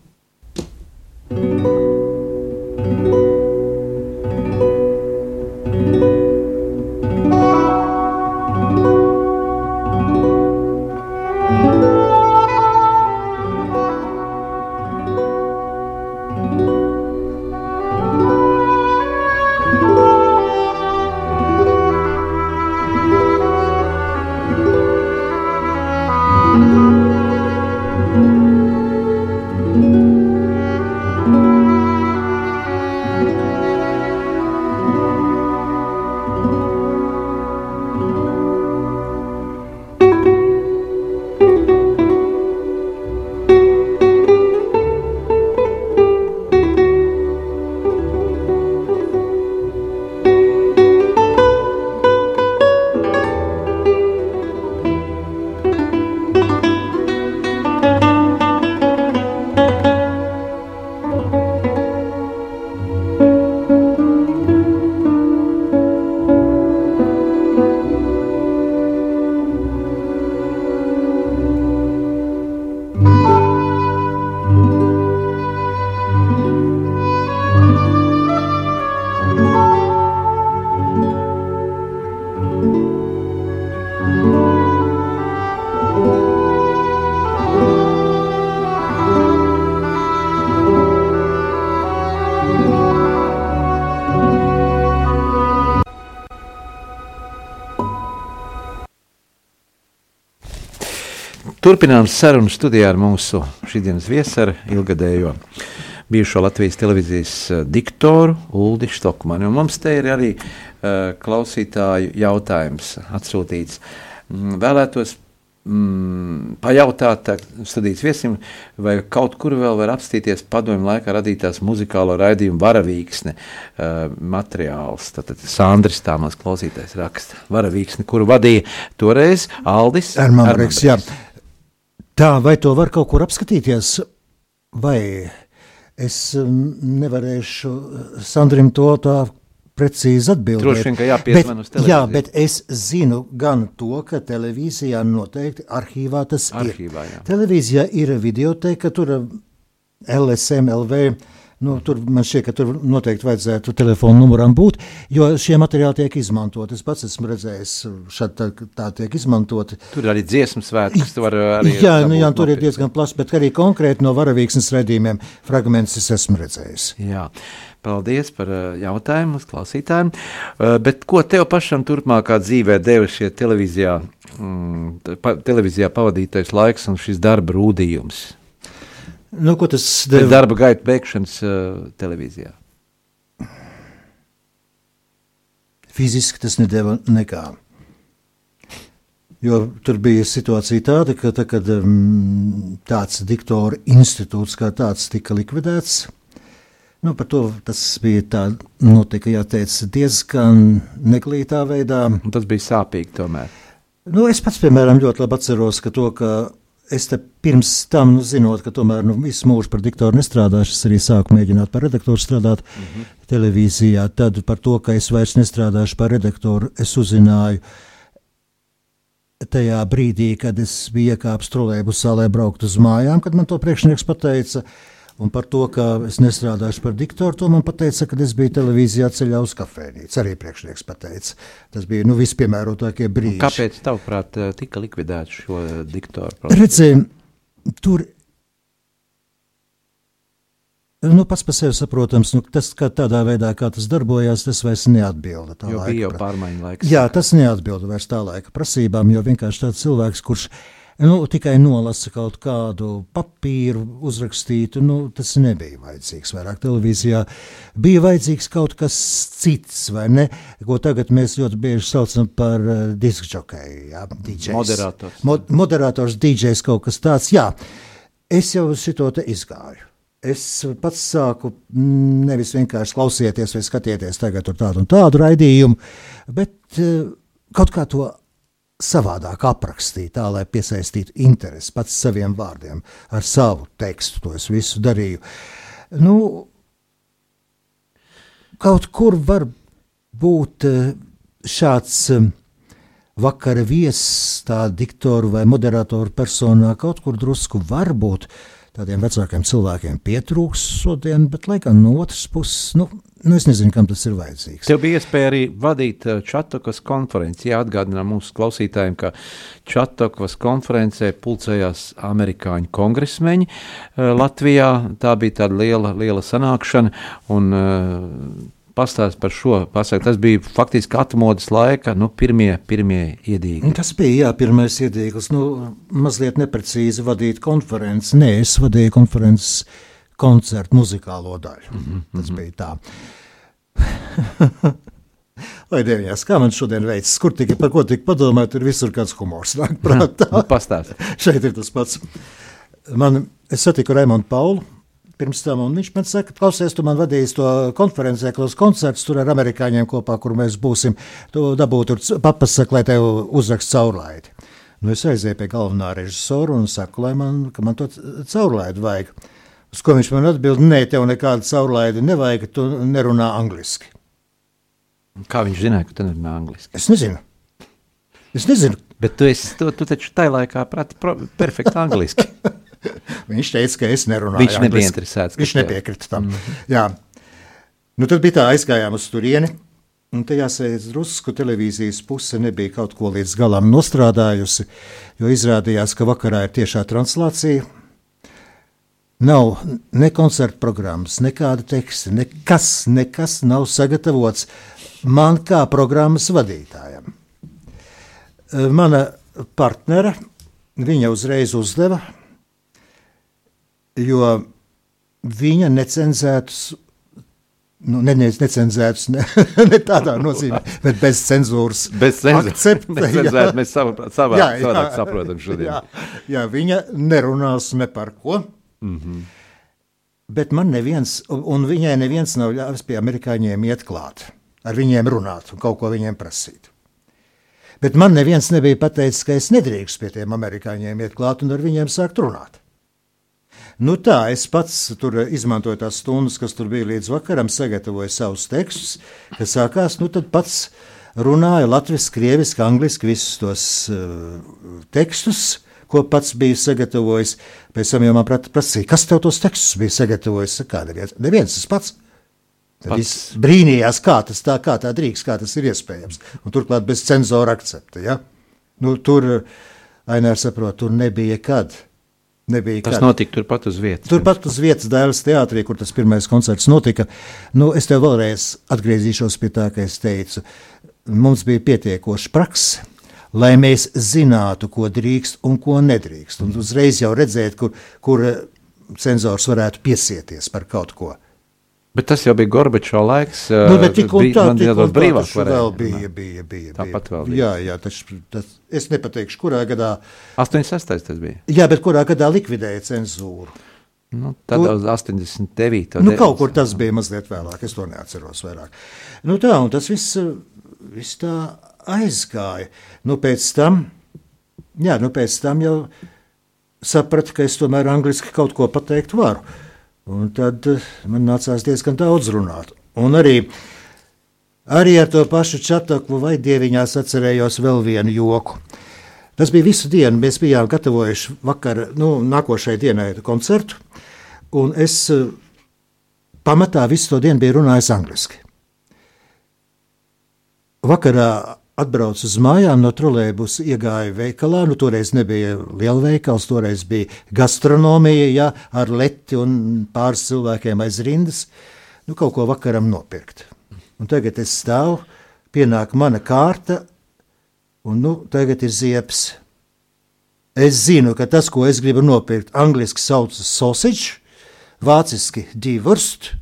Turpinām sarunu studijā ar mūsu šīsdienas viesu, ar ilgadējo bijušo Latvijas televīzijas eh, diktoru Uldi Stokmanu. Un mums te ir arī uh, klausītāju jautājums atsūtīts. Mm, Vēlētos mm, pajautāt tā, studijas viesim, vai kaut kur vēl var apstīties padomju laikā radītās muzikālo raidījumu varavīksne uh, materiāls. Tātad Sandris tā mans klausītājs raksta. Varavīksne, kuru vadīja toreiz Aldis Ermanbreks, jā. Tā, vai to var kaut kur apskatīties, vai es mm, nevarēšu Sandrim to tā precīzi atbildēt. Droši vien, ka jāpiezvan uz bet, Jā, televīziju. bet es zinu gan to, ka televīzijā noteikti arhīvā tas Arhīvā, ir. jā. Televīzijā ir videoteka, tur LSM, LV. Nu, tur man šķiet, ka tur noteikti vajadzētu telefonu numuram būt, jo šie materiāli tiek izmantoti. Es pats esmu redzējis, šādi tā, tā tiek izmantoti. Tur arī kas tu vari arī. Jā, nu, jā tur ir diezgan plašs, bet arī konkrēti no varavīksnes redzējumiem fragmentus es esmu redzējis. Jā. Paldies par uh, jautājumu klausītājiem. Uh, bet ko tev pašam turpmākā dzīvē deva šie televīzijā, mm, pa, televīzijā pavadītais laiks un šis darba rūdījums? Nu, ko tas Pēc deva? darba gaita beigšanas uh, televīzijā. Fiziski tas nedeva nekā. Jo tur bija situācija tāda, ka tā, kad um, tāds diktora institūts kā tāds tika likvidēts, nu, par to tas bija tā, notika, jāteic, diezgan neglītā veidā. Un tas bija sāpīgi tomēr. Nu, es pats, piemēram, ļoti labi atceros, ka to, ka es te pirms tam, nu, zinot, ka tomēr nu, visu mūžu par diktoru nestrādāšu, es arī sāku mēģināt par redaktoru strādāt mm -hmm. televīzijā. Tad par to, ka es vairs nestrādāšu par redaktoru, es uzzināju tajā brīdī, kad es biju iekāpis trolēļbusā, lai brauktu uz mājām, kad man to priekšnieks pateica. Un par to, ka es nestrādāšu par diktoru, to man teica, kad es biju televīzijā ceļā uz kafejnīcu. Arī priekšnieks pateica. Tas bija nu, vispiemērotākie brīži. Un kāpēc, tavuprāt, tika likvidēts šo diktoru? Redzēsim, tur Nu, pats par sevi saprotams, nu, tas, tādā veidā, kā tas darbojās, tas vairs neatbilda. Tā jo bija jau pārmaiņu laiks. Jā, tas neatbilda vairs tā laika prasībām, jo vienkārši tāds cilvēks, kurš nu, tikai nolasa kaut kādu papīru, uzrakstītu, nu, tas nebija vajadzīgs vairāk televīzijā. Bija vajadzīgs kaut kas cits, vai ne? Ko tagad mēs ļoti bieži saucam par uh, jā, DJs. Moderators. Mo moderators, DJs kaut kas tāds, jā. Es jau uz šito te izgāju. Es pats sāku mm, nevis vienkārši klausīties vai skatīties tagad tur tādu un tādu raidījumu, bet eh, kaut kā to savādāk aprakstīt, tā lai piesaistītu interesi pats saviem vārdiem, ar savu tekstu. To es visu darīju. Nu, kaut kur var būt eh, šāds eh, vakara viesis, tā diktoru vai moderatoru personā, kaut kur drusku varbūt tādiem vecākiem cilvēkiem pietrūks šodien, bet laikam no otras puses, nu, nu es nezinu, kam tas ir vajadzīgs. Tev bija iespēja arī vadīt uh, Čatokas konferenci. Jāatgādina mūsu klausītājiem, ka Čatokas konferencē pulcējās amerikāņu kongresmeņi uh, Latvijā. Tā bija tāda liela, liela sanākšana. Un, uh, Pastāst par šo pasaku. Tas bija faktiski atmodas laika, nu, pirmie, pirmie iedīgi. Tas bija jā, pirmais iedīglis. Nu, mazliet neprecīzi vadīt konferenci. Nē, es vadīju konferences koncertu muzikālo daļu. Mm -hmm. Tas bija tā. Lai deviņās, kā man šodien veicas, kur tik, par ko tik padomāt, ir visur kāds humors nāk prātā. Nu, pastāst. Šeit ir tas pats. Man, es satiku Raimonu Paulu. Pirms tam viņš man saka, klausies, tu man vadīsi to konferencē, klos koncerts tur ar amerikāņiem kopā, kur mēs būsim. Tu dabū tur c- papas, saka, lai tev uzrakst caurlaidi. Nu, es aizēju pie galvenā režisora un saku, lai man, man to c- caurlaidi vajag. Uz ko viņš man atbild, nē, tev nekāda caurlaidi nevajag, tu nerunā angliski. Kā viņš zināja, ka tu nerunā angliski? Es nezinu. Es nezinu. Bet tu, esi, tu, tu taču tajā laikā prati perfekti angliski. Viņš teica, ka es nerunāju. Viņš nebija angliski. interesēts, Viņš nepiekrita tam. Mm. Jā. Nu, tad bija tā, aizgājām uz turieni. Un tajā sēdz drusku televīzijas puse nebija kaut ko līdz galam nostrādājusi, jo izrādījās, ka vakarā ir tiešā translācija. Nav ne koncerta programmas, nekāda teksta, nekas, nekas nav sagatavots man kā programmas vadītājam. Eh, Mana partnere, viņa uzreiz uzdeva, jo viņa necenzētus, nu, ne, ne, necenzētus, ne, ne tādā nozīmē, bet bez cenzūras. Bez cenzūras. mēs savu- savā- Jā, jā. saprotam šodien. Jā, jā, viņa nerunās ne par ko. Mm. -hmm. Bet man neviens, un- viņai neviens nav ļāvis pie amerikāņiem iet klāt, ar viņiem runāt un kaut ko viņiem prasīt. Bet man neviens nebija pateicis, ka es nedrīkstu pie tiem amerikāņiem iet klāt un ar viņiem sākt runāt. Nu tā, es pats tur izmantoju tās stundas, kas tur bija līdz vakaram, sagatavoju savus tekstus, kas sākās, nu tad pats runāju latviešu, krieviski, angliski, visus tos uh, tekstus, ko pats biju sagatavojis. Pēc tam jau man prasīja, kas tev tos tekstus bija sagatavojis? Saka, neviens, neviens tas pats. Tad Pats. viss brīnījās, kā tas tā, kā tā drīkst, kā tas ir iespējams. Un turklāt bez cenzora akcepta. Ja? Nu, tur, Ainārs saprot, tur nebija kad. Nebija Tas kad. notika turpat uz vietas. Turpat uz vietas Dēls teātrī, kur tas pirmais koncerts notika. Nu, es tev vēlreiz atgriezīšos pie tā, ka es teicu, mums bija pietiekoša praksa. Lai mēs zinātu, ko drīkst un ko nedrīkst. Un uzreiz jau redzēt, kur, kur eh, cenzors varētu piesieties par kaut ko. Bet tas jau bija Gorbačovs laiks. Nu, bet tik un tā, tik un tā varēja vēl bija, bija, bija. Tāpat vēl bija. Jā, jā, tas, tas, es nepateikšu, kurā gadā, 86. tas bija. jā, bet kurā gadā likvidēja cenzūru. Nu, tad uz 89. Nu, kaut kur tas bija mazliet vēlāk, es to neatceros vairāk. Nu, tā, un tas viss, eh, viss tā aizgāja. Nu, pēc tam, jā, nu, pēc tam jau sapratu, ka es tomēr angliski kaut ko pateikt varu. Un tad eh, man nācās diezgan daudz runāt. Un arī, arī ar to pašu čataklu vai dieviņās atcerējos vēl vienu joku. Tas bija visu dienu. Mēs bijām gatavojuši vakar, nu, nākošai dienai koncertu. Un es eh, pamatā visu to dienu biju runājis angliski. Vakarā atbraucu uz mājām, no trolēļus iegāju veikalā. Nu, toreiz nebija liela veikals, toreiz bija gastronomija, ja, ar leti un pāris cilvēkiem aiz rindas. Nu, kaut ko vakaram nopirkt. Un tagad es stāvu, pienāk mana kārta, un nu, tagad ir ziepes. Es zinu, ka tas, ko es gribu nopirkt, angļuiski saucas sausage, vāciski divurst,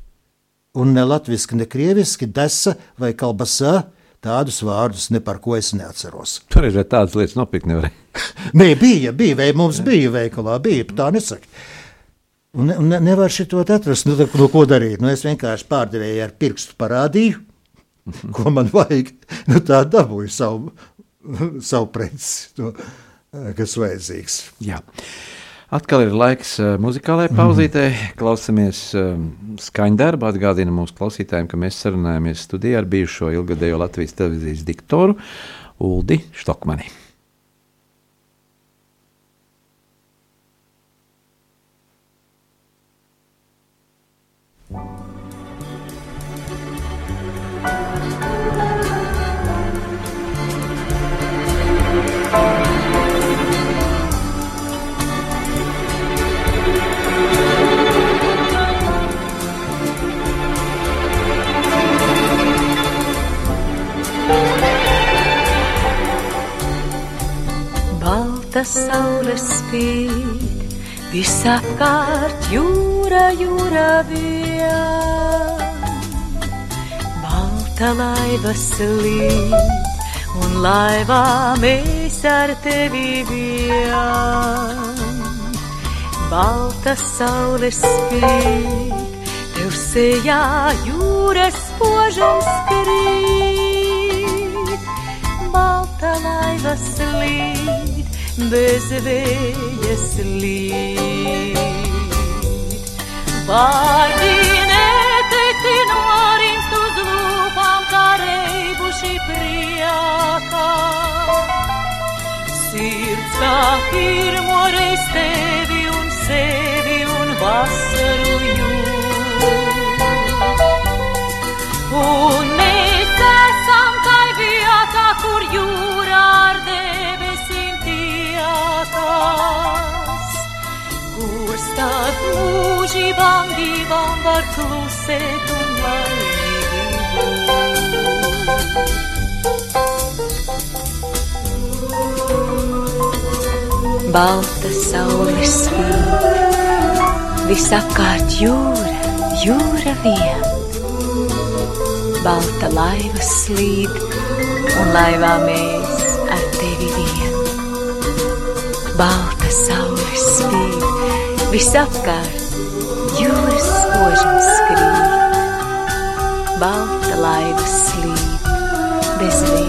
un ne latviešu, ne krieviski desa vai kalbasā. Tādus vārdus ne par ko es neatceros. Tur ir tādas lietas nevarēja. Nē, bija, bija, vai mums bija veikalā, bija, tā nesaka. Un, un ne, nevar te atrast, nu, tad, nu, ko darīt. Nu, es vienkārši pārdevēju ar pirkstu parādīju, ko man vajag. Nu, tā dabūju savu, savu preci, to, kas vajadzīgs. Jā. Atkal ir laiks uh, muzikālajai pauzītei. Klausamies um, skaņdarbu. Atgādina mūsu klausītājiem, ka mēs sarunājamies studijā ar bijušo ilgadējo Latvijas televīzijas diktoru Uldi Štokmani. Spīd, visapkārt jūra, jūra vien. Balta laiva slīd, un laivā mēs ar tevi vien. Balta saule spīd, tev sejā jūras požams krīt. Balta laiva slīd, bez vējas slīd. Vārdi neteikti norimst uz lūpām, kā reibuši priekā. Sirds kā pirmo reiz tevi un sevi un vasaru jūt. Un mēs esam tai vietā, kur jūra tiekās. Kur stāv mūžībām divām var klusēt un laimīgi. Balta saule spīd, visapkārt jūra, jūra vien. Balta laiva slīd, un laivā mēs Balta saule spīd, visapkārt jūras spožums skrīt. Balta laiva slīd, bez vēja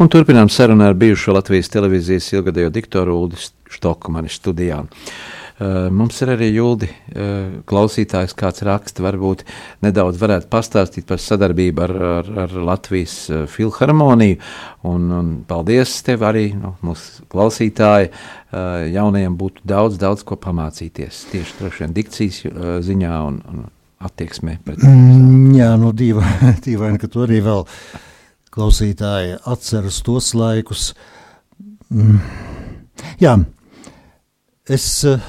Un turpinām sarunu ar bijušo Latvijas televīzijas ilgadējo diktoru Uldi Štokmani studijā. Uh, mums ir arī jūldi uh, klausītājs, kāds raksta, varbūt nedaudz varētu pastāstīt par sadarbību ar, ar, ar Latvijas uh, filharmoniju. Un, un paldies tev arī, nu, mūsu klausītāji, jaunajiem būtu daudz, daudz ko pamācīties. Tieši droši vien dikcijas ziņā un, un attieksmē. Pret... Mm, jā, nu dīvaini, ka tu arī vēl klausītāji atceras tos laikus. Mm. Jā, es uh,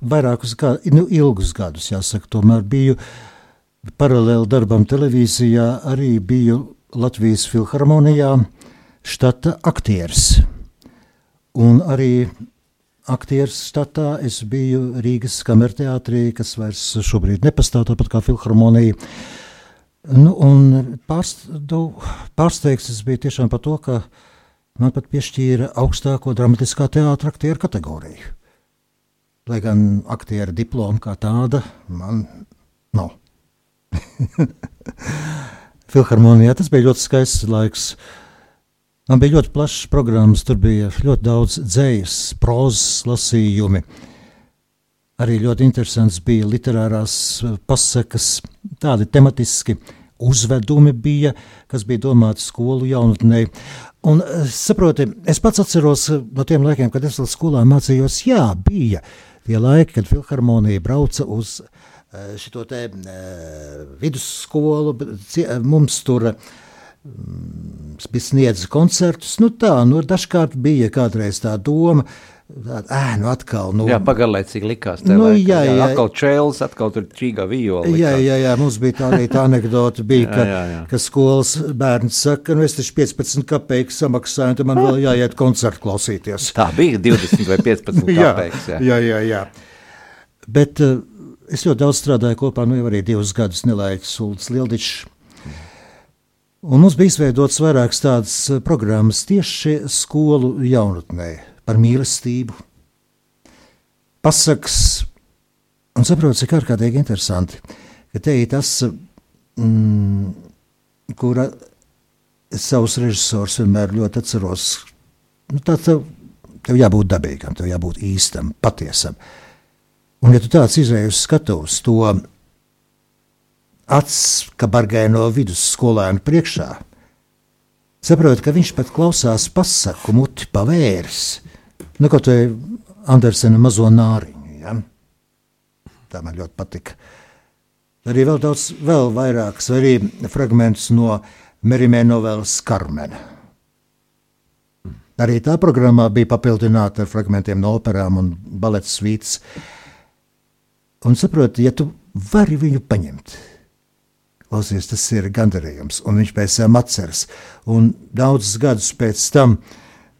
vairākus gadus, nu, ilgus gadus, jāsaka, tomēr biju paralēli darbam televīzijā, arī biju Latvijas filharmonijā štata aktieris. Un arī aktieris štatā es biju Rīgas kamerteātrī, kas vairs šobrīd nepastāv tāpat kā filharmonija. Uh, Nu, pārst, nu, pārsteigts es biju tiešām par to, ka man pat piešķīra augstāko dramatiskā teātra aktieru kategoriju. Lai gan aktieru diploma kā tāda man nav. Filharmonijā tas bija ļoti skaists laiks. Man bija ļoti plašs programmas, tur bija ļoti daudz dzējas, prozas lasījumi. Arī ļoti interesants bija literārās pasakas, tādi tematiski uzvedumi bija, kas bija domāti skolu jaunatnē. Un, eh, saproti, es pats atceros eh, no tiem laikiem, kad es vēl skolā mācījos, jā, bija tie laiki, kad filharmonija brauca uz eh, šo te vidusskolu, mums tur mm, bija sniedzis koncertus, nu tā, nu dažkārt bija kādreiz tā doma, Ā, nu atkal, nu, jā, pagarlaicīgi likās. Nu, jā, jā, jā, atkal čēlis, atkal tur čīgā viola. Likās. Jā, jā, jā, mums bija tā arī tā anekdote, bija, ka, jā, jā, jā. ka skolas bērns saka, nu es taču 15 kapeikas samaksāju, un man vēl jāiet koncertu klausīties. Tā bija 20 vai 15 kapeikas, jā. jā, jā, jā. Bet uh, es ļoti daudz strādāju kopā, nu jau arī divus gadus nelaiķis Ulds Lieldičs. Un mums bija izveidots vairākas tādas eh, programmas tieši skolu jaunatnē par mīlestību. Pasaks, un saprotu, cik ārkārtīgi interesanti, ka te ir tas, mm, kura savus režisors vienmēr ļoti atceros. Nu, tā tev, tev jābūt dabīgam, tev jābūt īstam, patiesam. Un, ja tu tāds izējas skatuves, to acis, ka bargai no vidusskolēnu priekšā, saproti, ka viņš pat klausās pasaku muti pavērs Nu, kaut vai Andersena mazo nāriņu. Ja? Tā man ļoti patika. Arī vēl daudz, vēl vairākas, arī fragmentus no Merimē novēlas Karmena. Arī tā programmā bija papildināta ar fragmentiem no operām un baleta svītas. Un saproti, ja tu vari viņu paņemt, klausies, tas ir gandarījums, un viņš pēc tam atceras. Un daudzus gadus pēc tam uh,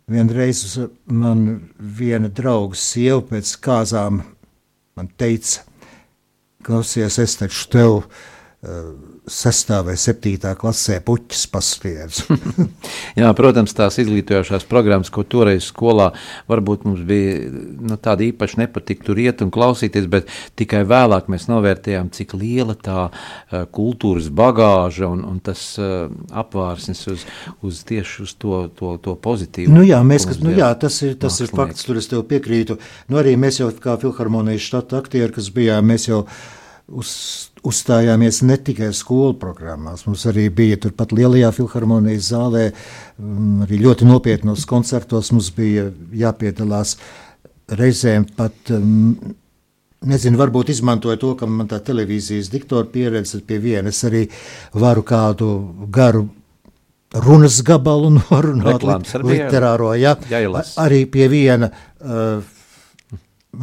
Vienreiz man viena drauga sieva pēc kāzām teica, klausies, es taču tev uh, sestā vai septītā klasē puķis pasniedz. Jā, protams, tās izglītojošās programmas, ko toreiz skolā varbūt mums bija nu, tāda īpaši nepatika tur iet un klausīties, bet tikai vēlāk mēs novērtējām, cik liela tā uh, kultūras bagāža un, un tas uh, apvārsnis uz, uz tieši uz to, to, to pozitīvu. Nu jā, mēs, kas, nu jā, tas ir, tas ir fakts, tur es tev piekrītu. Nu arī mēs jau kā filharmonijas štata aktieri, kas bijām, mēs jau uz uzstājāmies ne tikai skolu programmās. Mums arī bija turpat lielajā filharmonijas zālē, mm, arī ļoti nopietnos koncertos mums bija jāpiedalās. Reizēm pat, mm, nezinu, varbūt izmantoja to, ka man tā televīzijas diktora pieredze pie vienas arī varu kādu garu runas gabalu norunāt literāro, ja, arī pie viena. Uh,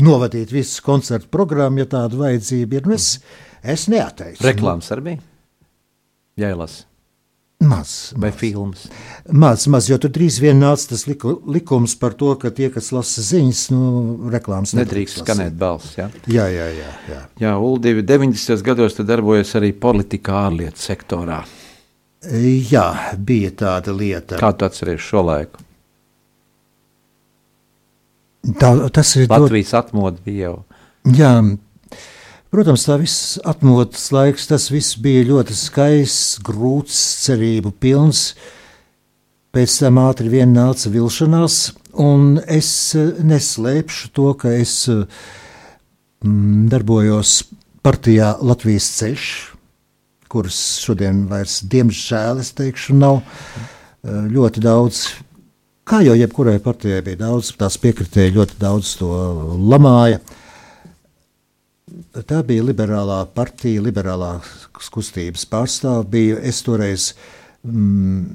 novadīt visu koncertu programmu, ja tāda vajadzība ir. Nu, es, es neateicu. Reklāmas arī bija? Jāielasa. Maz. Vai maz. filmas? Maz, maz, jo tur drīz vien nāca tas liku, likums par to, ka tie, kas lasa ziņas, nu, reklāmas nedrīkst skanēt balss. Ja? Jā, jā, jā. Jā, jā Uldi, 90. gados tu darbojies arī politikā ārlietu sektorā. Jā, bija tāda lieta. Kā tu atceries šo laiku? Tā, tas ir Latvijas dot... atmodu bija jau. Jā, protams, tā viss atmodas laiks, tas viss bija ļoti skaists, grūts, cerību pilns. pēc tam ātri vien nāca vilšanās, un es neslēpšu to, ka es mm, darbojos partijā Latvijas ceļš, kuras šodien vairs, diemžēl, es teikšu, nav ļoti daudz. Kā jau jebkurai partijai bija daudz, tās piekritēji ļoti daudz to lamāja. Tā bija liberālā partija, liberālā kustības pārstāvja. Biju es toreiz, mm,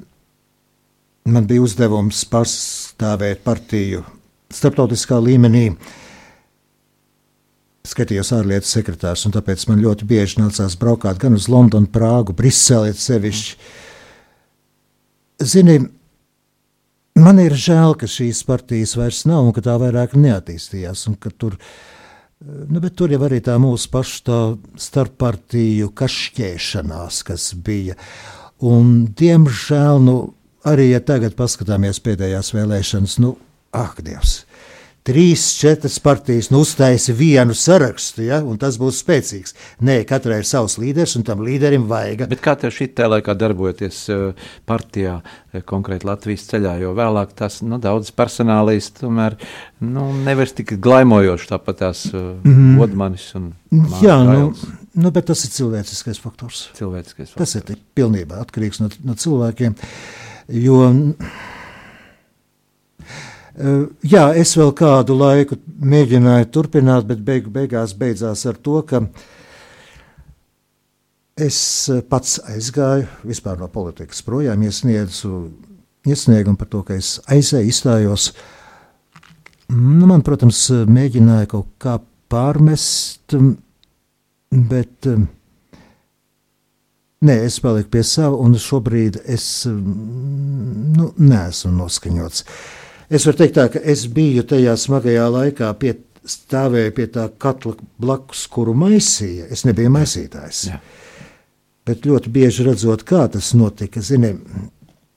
man bija uzdevums pārstāvēt partiju starptautiskā līmenī. Skatījos ārlietu sekretārs, un tāpēc man ļoti bieži nācās braukāt gan uz Londonu, Prāgu, Briseli sevišķi. Zini, man ir žēl, ka šīs partijas vairs nav un ka tā vairāk neattīstījās. Tur, nu, tur jau arī tā mūsu pašu starppartiju kašķēšanās, kas bija. Un, diemžēl, nu, arī ja tagad paskatāmies pēdējās vēlēšanas, nu, ak, Dievs! Trīs, četras partijas nu, uztaisa vienu sarakstu, ja, un tas būs spēcīgs. Nē, katrai ir savs līderis, un tam līderim vajag. Bet kā tev šī tā laikā darbojoties uh, partijā, uh, konkrēti Latvijas ceļā, jo vēlāk tas nu, daudz personālīs tomēr nu, nevar tik glaimojoši tāpat tās mm. Vodmanis un Jā, nu, nu, bet tas ir cilvēciskais faktors. Cilvēciskais faktors. Tas ir pilnībā atkarīgs no, no cilvēkiem, jo Eh, jā, es vēl kādu laiku mēģināju turpināt, bet beigu, beigās beidzās ar to, ka es eh, pats aizgāju vispār no politikas projām, iesniedzu iesniegumu par to, ka es aizēju, izstājos. Nu, man, protams, mēģināja kaut kā pārmest, bet nē, es paliku pie sava, un šobrīd es nu, neesmu noskaņots. Uh, Es varu teikt, tā, ka es biju tajā smagajā laikā, pie, stāvēju pie tā katla blakus, kuru maisīja. Es nebiju maisītājs. Jā. Bet ļoti bieži redzot, kā tas notika, zinām,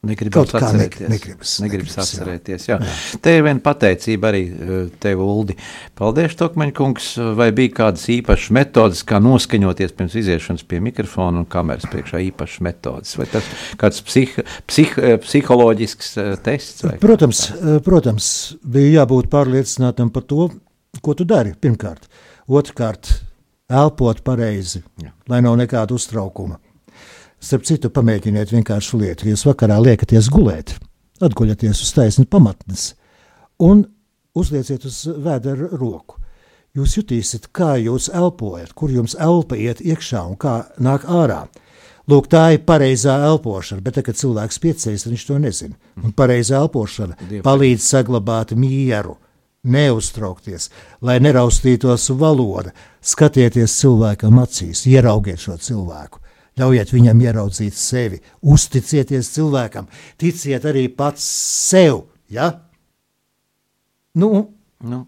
Negribas atcerēties. Negribas, negribas atcerēties. Jā. Jā. Te ir viena pateicība arī eh, tev, Uldi. Paldies, Tokmaņkungs. Vai bija kādas īpašas metodas, kā noskaņoties pirms iziešanas pie mikrofona un kameras priekšā īpašas metodas? Vai tas kāds psih, psih, eh, psiholoģisks eh, tests? Protams, protams, bija jābūt pārliecinātam par to, ko tu dari pirmkārt. Otrkārt, elpot pareizi, Jā. lai nav nekāda uztraukuma. Starp citu, pamēģiniet vienkāršu lietu. Jūs vakarā liekaties gulēt, atguļaties uz taisnu pamatnes un uzlieciet uz vēdera roku. Jūs jutīsiet, kā jūs elpojat, kur jums elpa iet iekšā un kā nāk ārā. Lūk, tā ir pareizā elpošana, bet, kad cilvēks pieceļas, viņš to nezina. Un pareizā elpošana Dievu. palīdz saglabāt mieru, neuztraukties, lai neraustītos valoda. Skatieties cilvēkam acīs, ieraugiet šo cilvēku. Ļaujiet viņam ieraudzīt sevi, uzticieties cilvēkam, ticiet arī pats sev. Ja? Nu, nu.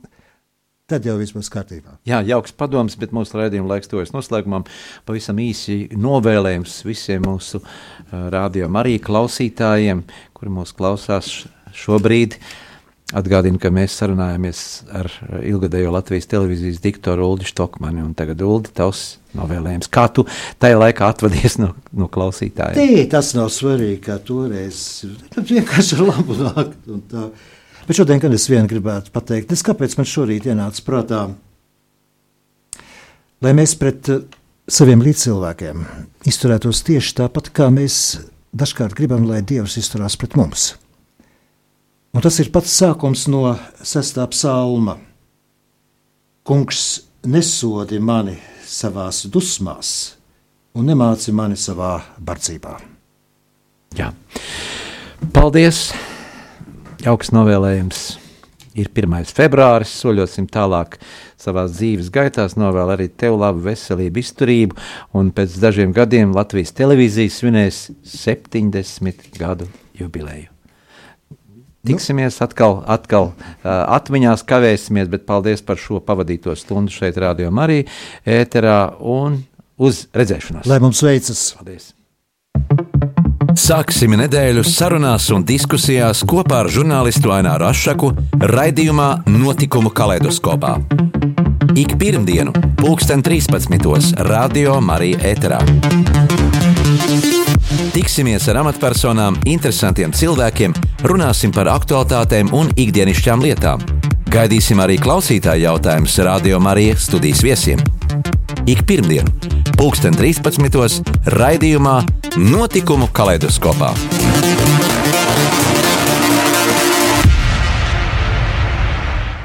Tad jau viss būs kārtībā. Jā, jauks padoms, bet mūsu raidījuma laiks tuvojas noslēgumam. Pavisam īsi novēlējums visiem mūsu uh, rādījuma arī klausītājiem, kuri mūs klausās šobrīd. Uh, Atgādinu, ka mēs sarunājāmies ar ilgadējo Latvijas televīzijas diktoru Ulu Stokmanu. Tagad, Ulu, tavs novēlējums. Kā tu tajā laikā atvadies no, no klausītājiem? Tī, tas nav svarīgi, kā toreiz. Tas vienkārši ir labi nākt. Bet šodien, kad es vien gribētu pateikt, es kāpēc man šorīt ienāca prātā, lai mēs pret uh, saviem līdzcilvēkiem izturētos tieši tāpat, kā mēs dažkārt gribam, lai Dievs izturās pret mums. Un tas ir pats sākums no sestā psalma. Kungs nesodi mani savās dusmās un nemāci mani savā bardzībā. Jā. Paldies! Jauks novēlējums! Ir 1. februāris, soļosim tālāk savā dzīves gaitā. Novēlu arī tev labu veselību, izturību, un pēc dažiem gadiem Latvijas televīzija svinēs 70 gadu jubileju. Tiksimies atkal, atkal atmiņās, kavēsimies, bet paldies par šo pavadīto stundu šeit, Rādio Marija, ēterā un uz redzēšanos. Lai mums veicas! Paldies! Sāksim nedēļu sarunās un diskusijās kopā ar žurnālistu Aināru Rošu raidījumā Notikumu kaleidoskopā. Ik pirmdienu, pulksten 13. Radio Marija Eterā. Tiksimies ar amatpersonām, interesantiem cilvēkiem, runāsim par aktuālitātēm un ikdienišķām lietām. Gaidīsim arī klausītāju jautājumus Radio Marijas studijas viesiem. Ik pirmdienu, pulksten 13. raidījumā Notikumu kaleidoskopā.